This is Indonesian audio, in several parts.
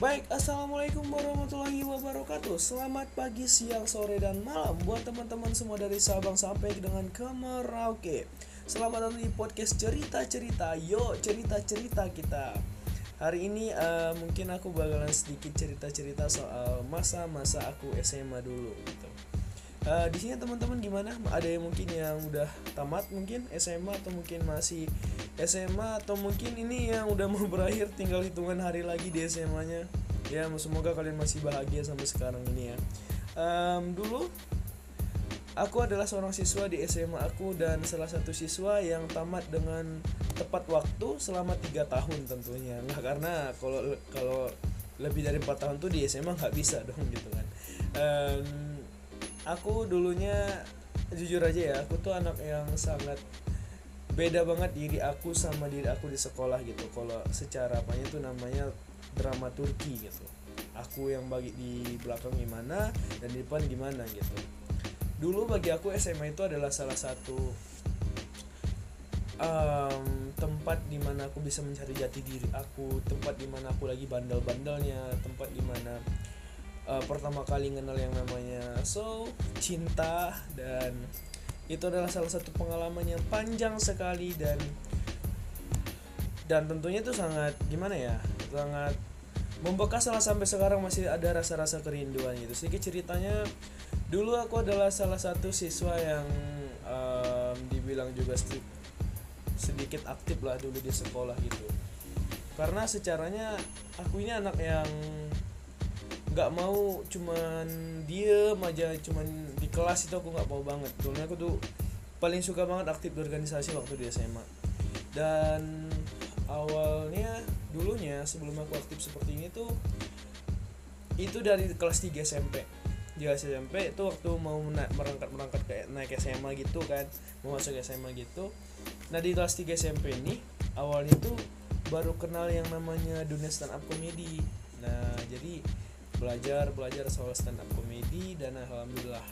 Baik, Assalamualaikum warahmatullahi wabarakatuh. Selamat pagi, siang, sore, dan malam Buat teman-teman semua dari Sabang sampai dengan ke Merauke. Selamat datang di podcast cerita-cerita Yuk, cerita-cerita kita. Hari ini uh, mungkin aku bakalan sedikit cerita-cerita soal masa-masa aku SMA dulu gitu uh, di sini teman-teman gimana? Ada yang mungkin yang udah tamat mungkin SMA atau mungkin masih SMA atau mungkin ini yang udah mau berakhir tinggal hitungan hari lagi di SMA-nya ya semoga kalian masih bahagia sampai sekarang ini ya. Um, dulu aku adalah seorang siswa di SMA aku dan salah satu siswa yang tamat dengan tepat waktu selama tiga tahun tentunya. Nggak karena kalau kalau lebih dari empat tahun tuh di SMA nggak bisa dong gitu kan. Um, aku dulunya jujur aja ya aku tuh anak yang sangat beda banget diri aku sama diri aku di sekolah gitu. Kalau secara apanya tuh namanya drama Turki gitu. Aku yang bagi di belakang gimana dan di depan gimana gitu. Dulu bagi aku SMA itu adalah salah satu um, tempat di mana aku bisa mencari jati diri aku tempat di mana aku lagi bandel-bandelnya tempat di mana uh, pertama kali kenal yang namanya so cinta dan itu adalah salah satu pengalaman yang panjang sekali dan dan tentunya itu sangat gimana ya sangat membekas lah sampai sekarang masih ada rasa-rasa kerinduan gitu. Sedikit ceritanya dulu aku adalah salah satu siswa yang um, dibilang juga sedikit aktif lah dulu di sekolah gitu. Karena secaranya aku ini anak yang nggak mau cuman diem aja cuman di kelas itu aku nggak mau banget. Dulu aku tuh paling suka banget aktif di organisasi waktu di SMA dan awalnya dulunya sebelum aku aktif seperti ini tuh itu dari kelas 3 SMP di SMP itu waktu mau naik merangkat merangkat ke naik SMA gitu kan mau masuk SMA gitu. Nah di kelas 3 SMP ini awalnya tuh baru kenal yang namanya dunia stand up comedy. Nah jadi belajar belajar soal stand up komedi dan alhamdulillah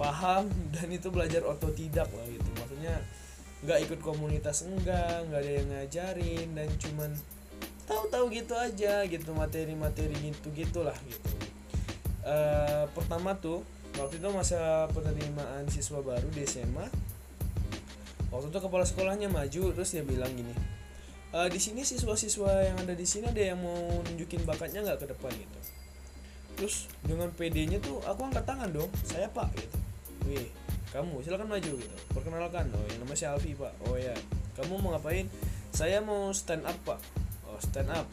paham. Dan itu belajar otodidak lah gitu. Maksudnya nggak ikut komunitas enggak nggak ada yang ngajarin dan cuman tahu-tahu gitu aja gitu materi-materi gitu gitulah gitu. Uh, pertama tuh waktu itu masa penerimaan siswa baru di SMA waktu itu kepala sekolahnya maju terus dia bilang gini e, di sini siswa-siswa yang ada di sini ada yang mau nunjukin bakatnya nggak ke depan? gitu terus dengan PD-nya tuh aku angkat tangan dong saya pak gitu. Wih kamu silakan maju gitu. Perkenalkan oh yang namanya si Alfi pak. Oh ya kamu mau ngapain? Saya mau stand up pak. Oh stand up?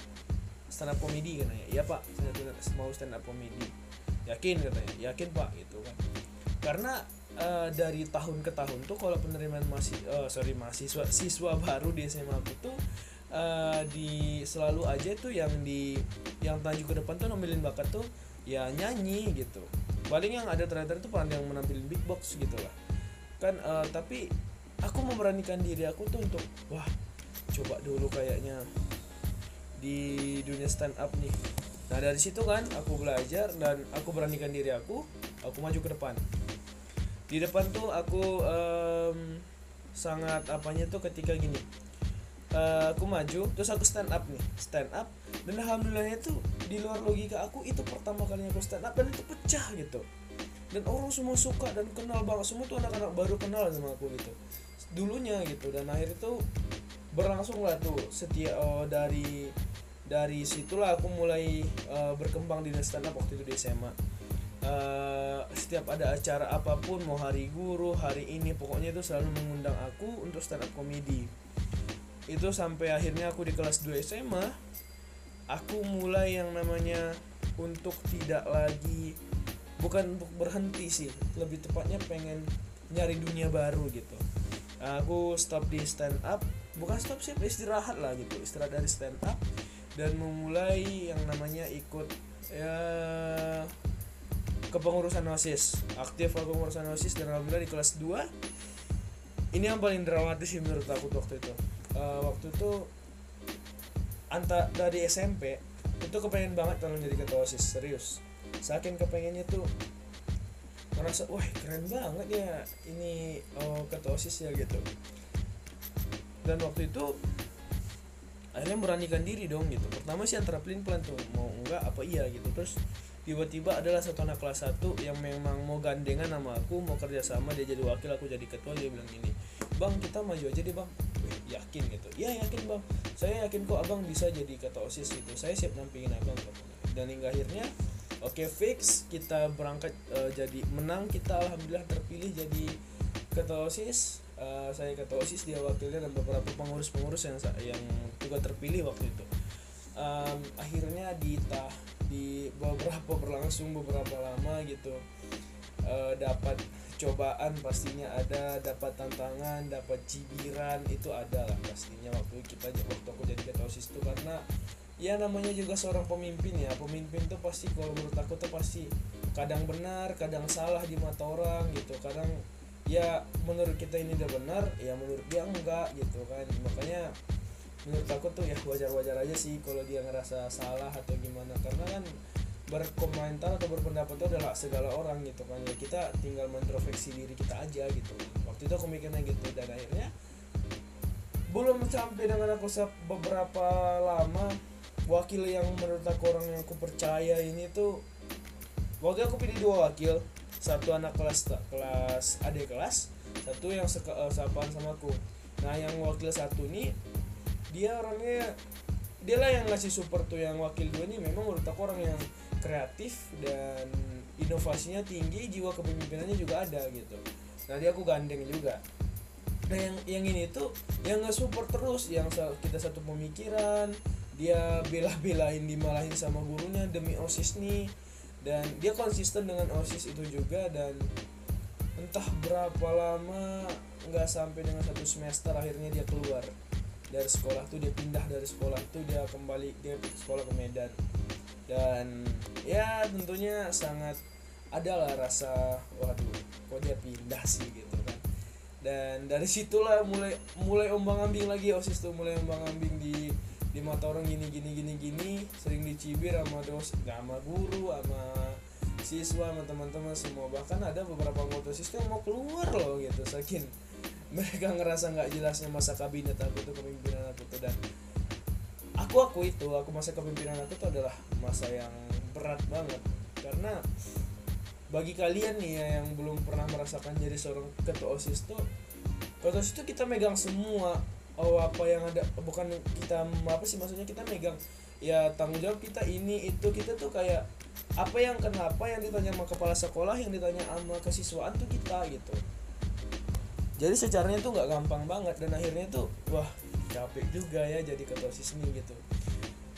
Stand up komedi kan ya iya pak saya mau stand up komedi. Yakin katanya. Yakin pak gitu kan. Karena uh, dari tahun ke tahun tuh kalau penerimaan masih uh, sorry mahasiswa siswa baru di SMA aku tuh uh, di selalu aja tuh yang di yang taju ke depan tuh nomilin bakat tuh ya nyanyi gitu. Paling yang ada terakhir itu paling yang menampilkan big box gitu lah. Kan uh, tapi aku memberanikan diri aku tuh untuk wah coba dulu kayaknya di dunia stand up nih. Nah dari situ kan aku belajar dan aku beranikan diri aku aku maju ke depan. Di depan tuh aku um, sangat apanya tuh ketika gini. Uh, aku maju terus aku stand up nih. Stand up dan alhamdulillahnya tuh di luar logika aku itu pertama kalinya aku stand up dan itu pecah gitu. Dan orang semua suka dan kenal banget. Semua tuh anak-anak baru kenal sama aku gitu. Dulunya gitu dan akhir itu berlangsung lah tuh. Setia uh, dari dari situlah aku mulai uh, berkembang di stand up waktu itu di SMA uh, setiap ada acara apa pun mau hari guru hari ini pokoknya itu selalu mengundang aku untuk stand up komedi. Itu sampai akhirnya aku di kelas 2 SMA aku mulai yang namanya untuk tidak lagi bukan untuk berhenti sih lebih tepatnya pengen nyari dunia baru gitu. Aku stop di stand up bukan stop sih istirahat lah gitu istirahat dari stand up dan memulai yang namanya ikut ya kepengurusan osis aktif kepengurusan osis dan alhamdulillah di kelas 2 ini yang paling dramatis sih menurut aku waktu itu. Uh, waktu itu anta dari SMP itu kepengen banget kalau jadi ketua osis serius. Saking kepengennya tuh merasa wah keren banget ya ini oh, ketua osis ya gitu. Dan waktu itu akhirnya beranikan diri dong gitu. Pertama sih antara pelin pelan tuh mau enggak apa iya gitu. Terus tiba-tiba adalah satu anak kelas satu yang memang mau gandengan sama aku mau kerja sama dia jadi wakil aku jadi ketua dia bilang gini bang kita maju aja deh bang yakin gitu. Ya yakin bang. Saya yakin kok abang bisa jadi ketua osis gitu. Saya siap nampingin abang katanya. dan hingga akhirnya oke fix. Kita berangkat eh, jadi menang. Kita alhamdulillah terpilih jadi ketua osis. Eh, saya ketua osis dia wakilnya dan beberapa pengurus-pengurus yang yang juga terpilih waktu itu. Em, akhirnya di tah di beberapa berlangsung beberapa lama gitu eh, dapat cobaan pastinya ada dapat tantangan dapat cibiran itu ada lah pastinya. Waktu kita waktu aku jadi ketua osis itu karena ya namanya juga seorang pemimpin ya. Pemimpin tuh pasti kalau menurut aku tuh pasti kadang benar kadang salah di mata orang gitu. Kadang ya menurut kita ini udah benar ya menurut dia enggak gitu kan. Makanya menurut aku tuh ya wajar-wajar aja sih kalau dia ngerasa salah atau gimana. Karena kan berkomentar atau berpendapat itu adalah segala orang gitu kan. Ya kita tinggal mentrofeksi diri kita aja gitu. Waktu itu aku mikirnya gitu dan akhirnya belum sampai dengan aku beberapa lama wakil yang menurut aku orang yang aku percaya ini tuh waktu aku pilih dua wakil satu anak kelas kelas adik kelas satu yang seka, sapaan sama aku. Nah yang wakil satu ini dia orangnya dia lah yang ngasih support tuh yang wakil dua ini memang menurut aku orang yang kreatif dan inovasinya tinggi jiwa kepemimpinannya juga ada gitu. Dia aku gandeng juga. Nah yang yang ini tuh yang nggak support terus yang kita satu pemikiran dia bela-belain dimalahin sama gurunya demi osis nih. Dan dia konsisten dengan osis itu juga dan entah berapa lama nggak sampai dengan satu semester akhirnya dia keluar dari sekolah tuh dia pindah dari sekolah tuh dia kembali dia sekolah ke Medan dan ya tentunya sangat adalah rasa waduh kok dia pindah sih gitu kan. Dan dari situlah mulai mulai ombang ambing lagi osis tuh mulai ombang ambing di di mata orang gini gini gini gini. Sering dicibir sama dos sama guru sama siswa sama teman-teman semua. Bahkan ada beberapa tuh yang mau keluar loh gitu saking mereka ngerasa nggak jelasnya masa kabinet aku tuh kepemimpinan aku tuh. Dan aku aku itu aku masa kepemimpinan aku tuh adalah masa yang berat banget. Karena bagi kalian nih ya yang belum pernah merasakan jadi seorang ketua osis tuh ketua osis tuh kita megang semua. Oh apa yang ada bukan kita apa sih maksudnya? Kita megang ya tanggung jawab kita ini itu. Kita tuh kayak apa yang kenapa yang ditanya sama kepala sekolah yang ditanya sama kesiswaan tuh kita gitu. Jadi secaranya tuh nggak gampang banget dan akhirnya tuh wah capek juga ya jadi ketua osis nih gitu.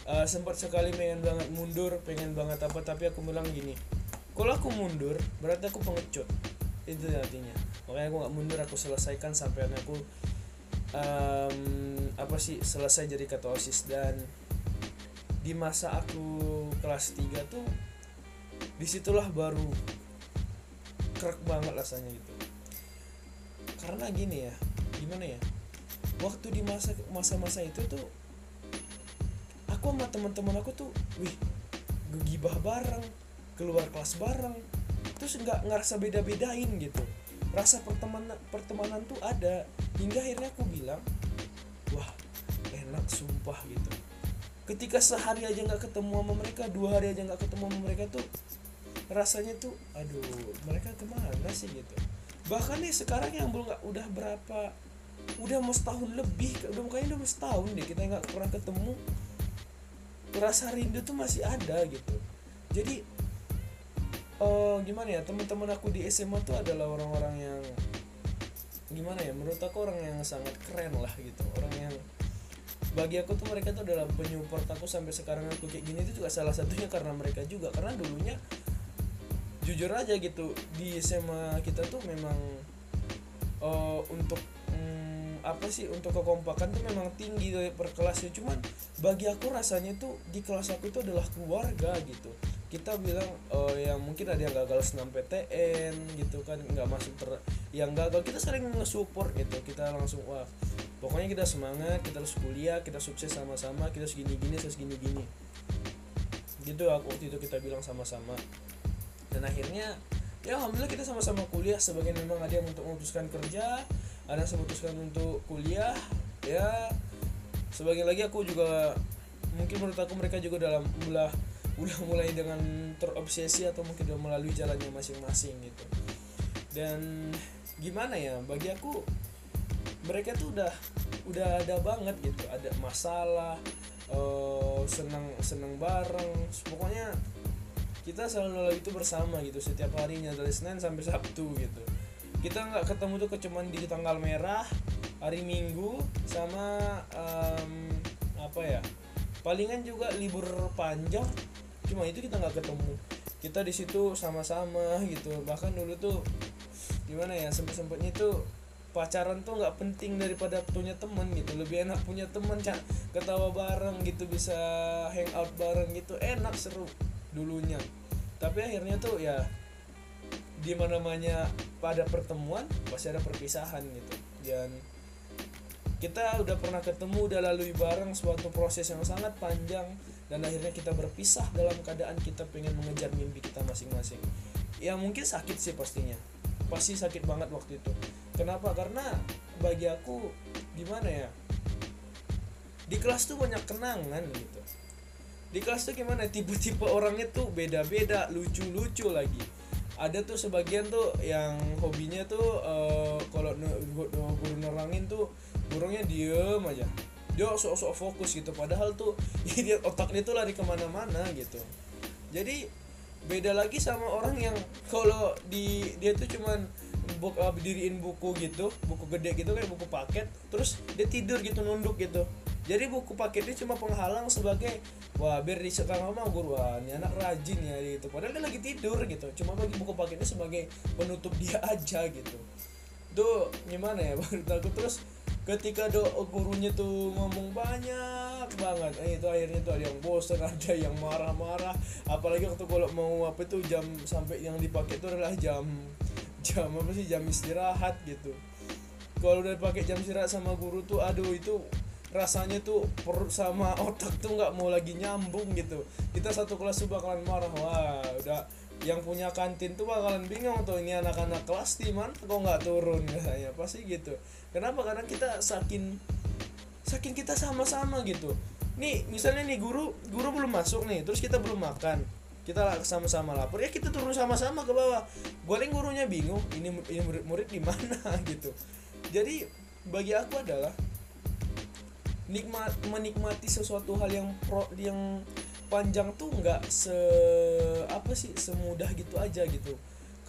Eh, sempat sekali pengen banget mundur pengen banget apa tapi aku bilang gini kalau aku mundur berarti aku pengecut. Itu artinya. Makanya aku nggak mundur aku selesaikan sampai aku em, apa sih selesai jadi ketua osis. Dan di masa aku kelas 3 tuh di situlah baru krek banget rasanya gitu. Karena gini ya gimana ya waktu di masa masa-masa itu tuh aku sama teman-teman aku tuh wih gegibah bareng keluar kelas bareng terus nggak ngerasa beda-bedain gitu. Rasa pertemanan pertemanan tuh ada hingga akhirnya aku bilang wah enak sumpah gitu. Ketika sehari aja nggak ketemu sama mereka dua hari aja nggak ketemu sama mereka tuh rasanya tuh aduh mereka ke mana sih? gitu. Bahkan nih sekarang yang belum nggak udah berapa udah mau setahun lebih udah kayaknya udah mau setahun deh kita nggak pernah ketemu. Rasa rindu tuh masih ada gitu. Jadi eh gimana ya teman-teman aku di SMA tuh adalah orang-orang yang gimana ya menurut aku orang yang sangat keren lah gitu. Orang yang bagi aku tuh mereka tuh adalah penyupport aku sampai sekarang aku kayak gini itu juga salah satunya karena mereka juga. Karena dulunya jujur aja gitu di SMA kita tuh memang eh, untuk apa sih untuk kekompakan tuh memang tinggi dari per kelasnya. Cuman bagi aku rasanya tuh di kelas aku itu adalah keluarga gitu. Kita bilang eh, yang mungkin ada yang gagal senam PTN gitu kan nggak masuk ter yang gagal kita sering nge-support gitu. Kita langsung wah pokoknya kita semangat kita harus kuliah kita sukses sama-sama kita segini gini segini gini gitu aku waktu itu kita bilang sama-sama. Dan akhirnya ya alhamdulillah kita sama-sama kuliah sebagian memang ada yang untuk memutuskan kerja ada yang memutuskan untuk kuliah ya. Sebagian lagi aku juga mungkin menurut aku mereka juga dalam udah mulai dengan terobsesi atau mungkin udah melalui jalannya masing-masing gitu. Dan gimana ya bagi aku mereka tuh udah udah ada banget gitu. Ada masalah uh, senang senang bareng. Pokoknya kita selalu itu bersama gitu setiap harinya dari Senin sampai Sabtu gitu kita nggak ketemu tuh kecuman di tanggal merah hari Minggu sama um, apa ya palingan juga libur panjang. Cuma itu kita nggak ketemu. Kita di situ sama-sama gitu. Bahkan dulu tuh gimana ya sempet sempetnya tuh pacaran tuh nggak penting daripada punya temen gitu. Lebih enak punya temen cak. Ketawa bareng gitu bisa hangout bareng gitu. Enak seru dulunya. Tapi akhirnya tuh ya di mana namanya pada pertemuan pasti ada perpisahan gitu. Dan kita udah pernah ketemu udah lalui bareng suatu proses yang sangat panjang dan akhirnya kita berpisah dalam keadaan kita pengen mengejar mimpi kita masing-masing. Ya mungkin sakit sih pastinya. Pasti sakit banget waktu itu. Kenapa? Karena bagi aku gimana ya? Di kelas tuh banyak kenangan gitu. Di kelas tuh gimana? Tipe-tipe orangnya tuh beda-beda lucu-lucu lagi ada tuh sebagian tuh yang hobinya tuh uh, kalau guru nerangin tuh burungnya diem aja. Dia sok-sok fokus gitu padahal tuh dia otaknya tuh lari ke mana-mana gitu. Jadi beda lagi sama orang yang kalau di dia tuh cuman buk, uh, diriin buku gitu buku gede gitu kayak buku paket terus dia tidur gitu nunduk gitu jadi buku paketnya cuma penghalang sebagai wah biar di sekarang mah guru wah ini anak rajin ya gitu. Padahal dia lagi tidur gitu. Cuma bagi buku paketnya sebagai penutup dia aja gitu. Tuh gimana ya? Baru takut terus ketika do gurunya tuh ngomong banyak banget. Eh, itu akhirnya tuh ada yang bosan ada yang marah-marah. Apalagi waktu kalau mau apa tuh jam sampai yang dipakai itu adalah jam jam apa sih? Jam istirahat gitu. Kalau udah pakai jam istirahat sama guru tuh aduh itu rasanya tuh perut sama otak tuh nggak mau lagi nyambung gitu. Kita satu kelas tuh bakalan marah wah udah yang punya kantin tuh bakalan bingung tuh ini anak-anak kelas di mana kok nggak turun? Ya pasti gitu. Kenapa? Karena kita saking saking kita sama-sama gitu. Nih misalnya nih guru guru belum masuk nih terus kita belum makan. Kita sama-sama lapor ya kita turun sama-sama ke bawah. Goreng gurunya bingung ini, ini murid-murid di mana? Gitu. Jadi bagi aku adalah nikmat menikmati sesuatu hal yang pro yang panjang tuh nggak se apa sih semudah gitu aja gitu.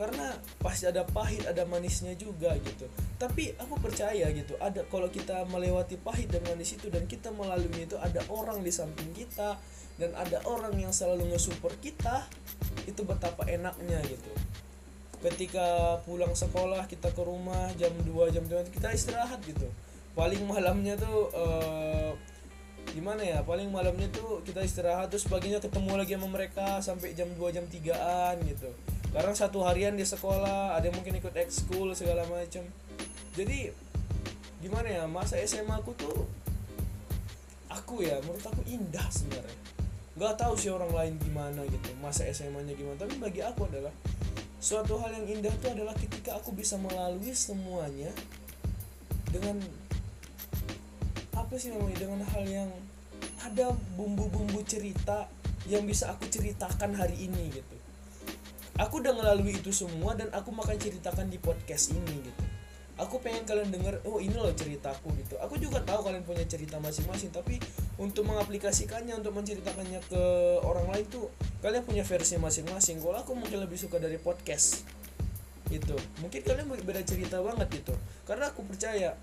Karena pasti ada pahit ada manisnya juga gitu. Tapi aku percaya gitu ada kalau kita melewati pahit dan manis itu dan kita melalui itu ada orang di samping kita dan ada orang yang selalu nge-support kita itu betapa enaknya gitu. Ketika pulang sekolah kita ke rumah jam 2 jam 2 kita istirahat gitu paling malamnya tuh uh, gimana ya paling malamnya tuh kita istirahat terus paginya ketemu lagi sama mereka sampai jam 2 jam 3an gitu. Karena satu harian di sekolah ada yang mungkin ikut ekskul segala macam jadi gimana ya masa SMA aku tuh aku ya menurut aku indah sebenarnya. Nggak tahu sih orang lain gimana gitu masa SMA nya gimana. Tapi bagi aku adalah suatu hal yang indah itu adalah ketika aku bisa melalui semuanya dengan apa sih namanya dengan hal yang ada bumbu-bumbu cerita yang bisa aku ceritakan hari ini gitu. Aku udah melalui itu semua dan aku makan ceritakan di podcast ini gitu. Aku pengen kalian denger oh ini loh ceritaku gitu. Aku juga tahu kalian punya cerita masing-masing tapi untuk mengaplikasikannya untuk menceritakannya ke orang lain tuh kalian punya versi masing-masing. Kalau aku mungkin lebih suka dari podcast gitu. Mungkin kalian beda cerita banget gitu. Karena aku percaya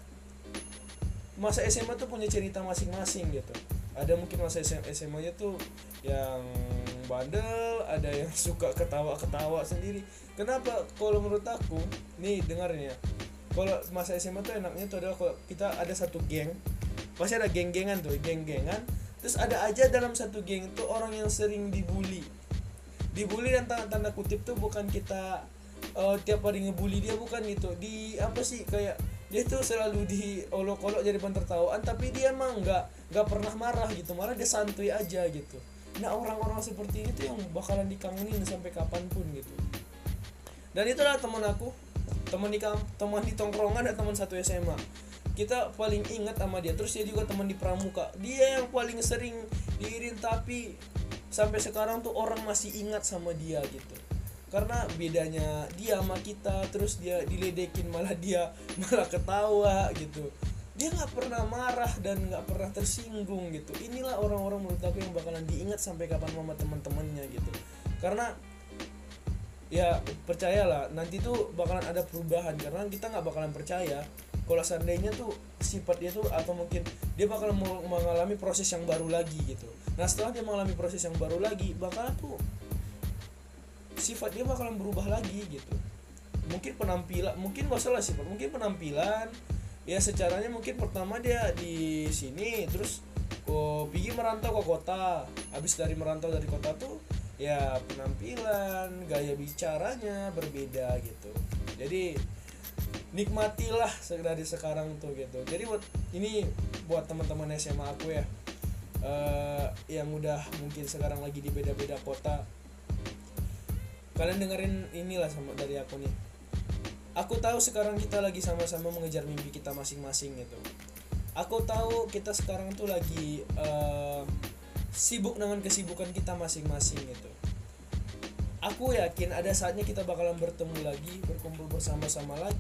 masa SMA tuh punya cerita masing-masing gitu. Ada mungkin masa SMA nya tuh yang bandel ada yang suka ketawa-ketawa sendiri. Kenapa? Kalau menurut aku nih dengarnya. Kalau masa SMA tuh enaknya tuh adalah kalau kita ada satu geng pasti ada geng-gengan tuh geng-gengan. Terus ada aja dalam satu geng tuh orang yang sering dibully. Dibully dan tanda, tanda kutip tuh bukan kita uh, tiap hari ngebully dia bukan gitu. Di apa sih kayak dia tuh selalu diolok-olok jadi pentertawaan tapi dia emang nggak nggak pernah marah gitu. Marah dia santuy aja gitu. Nah orang-orang seperti itu yang bakalan dikangenin sampai kapan pun gitu. Dan itulah teman aku teman di teman di tongkrongan dan teman satu SMA kita paling ingat sama dia terus dia juga teman di pramuka. Dia yang paling sering diirin tapi sampai sekarang tuh orang masih ingat sama dia gitu karena bedanya dia sama kita terus dia diledekin malah dia malah ketawa gitu. Dia nggak pernah marah dan nggak pernah tersinggung gitu. Inilah orang-orang menurut aku yang bakalan diingat sampai kapan mama teman-temannya gitu. Karena ya percayalah nanti tuh bakalan ada perubahan. Karena kita nggak bakalan percaya kalau seandainya tuh sifat dia tuh atau mungkin dia bakal mengalami proses yang baru lagi gitu. Nah setelah dia mengalami proses yang baru lagi bakal tuh sifat dia bakalan berubah lagi gitu. Mungkin penampilan mungkin gak salah sifat mungkin penampilan ya secaranya mungkin pertama dia di sini terus kok pergi merantau ke kota. Habis dari merantau dari kota tuh ya penampilan gaya bicaranya berbeda gitu. Jadi nikmatilah dari sekarang tuh gitu. Jadi buat ini buat teman-teman SMA aku ya uh, yang udah mungkin sekarang lagi di beda-beda kota kalian dengerin inilah sama dari aku nih. Aku tahu sekarang kita lagi sama-sama mengejar mimpi kita masing-masing gitu. Aku tahu kita sekarang tuh lagi uh, sibuk dengan kesibukan kita masing-masing gitu. Aku yakin ada saatnya kita bakalan bertemu lagi berkumpul bersama-sama lagi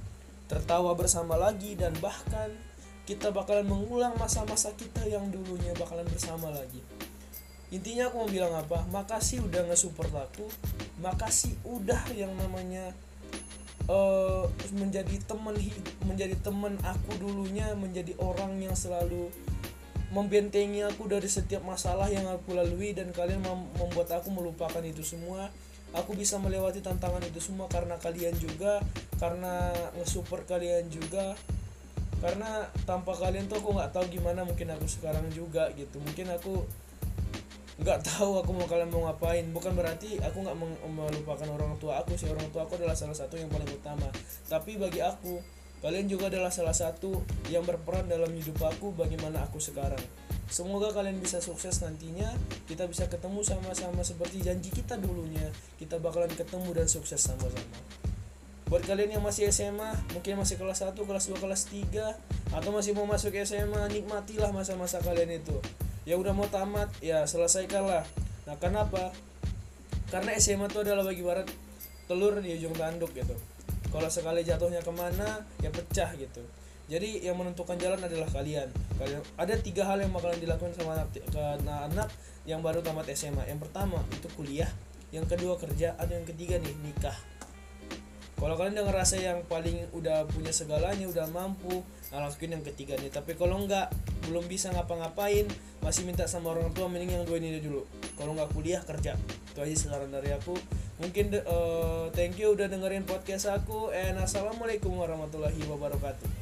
tertawa bersama lagi dan bahkan kita bakalan mengulang masa-masa kita yang dulunya bakalan bersama lagi. Intinya aku mau bilang apa? Makasih udah nge-support aku makasih udah yang namanya uh, menjadi teman menjadi teman aku dulunya menjadi orang yang selalu membentengi aku dari setiap masalah yang aku lalui dan kalian membuat aku melupakan itu semua. Aku bisa melewati tantangan itu semua karena kalian juga karena nge-support kalian juga. Karena tanpa kalian tuh aku nggak tahu gimana mungkin aku sekarang juga gitu. Mungkin aku nggak tahu aku mau kalian mau ngapain bukan berarti aku nggak melupakan orang tua aku sih orang tua aku adalah salah satu yang paling utama tapi bagi aku kalian juga adalah salah satu yang berperan dalam hidup aku bagaimana aku sekarang Semoga kalian bisa sukses nantinya. Kita bisa ketemu sama-sama seperti janji kita dulunya. Kita bakalan ketemu dan sukses sama-sama. Buat kalian yang masih SMA, mungkin masih kelas 1, kelas 2, kelas 3 atau masih mau masuk SMA, nikmatilah masa-masa kalian itu. Ya udah mau tamat, ya selesaikanlah. Nah, kenapa? Karena SMA itu adalah bagi barat telur di ujung tanduk gitu. Kalau sekali jatuhnya ke mana, ya pecah gitu jadi yang menentukan jalan adalah kalian kalian ada tiga hal yang bakalan dilakukan sama anak, ke anak yang baru tamat SMA yang pertama itu kuliah yang kedua kerja ada yang ketiga nih nikah kalau kalian udah ngerasa yang paling udah punya segalanya udah mampu nah lakuin yang ketiga nih tapi kalau nggak belum bisa ngapa-ngapain masih minta sama orang tua mending yang dua ini dulu. Kalau nggak kuliah kerja. Itu aja sekarang dari aku. Mungkin uh, thank you udah dengerin podcast aku and assalamualaikum warahmatullahi wabarakatuh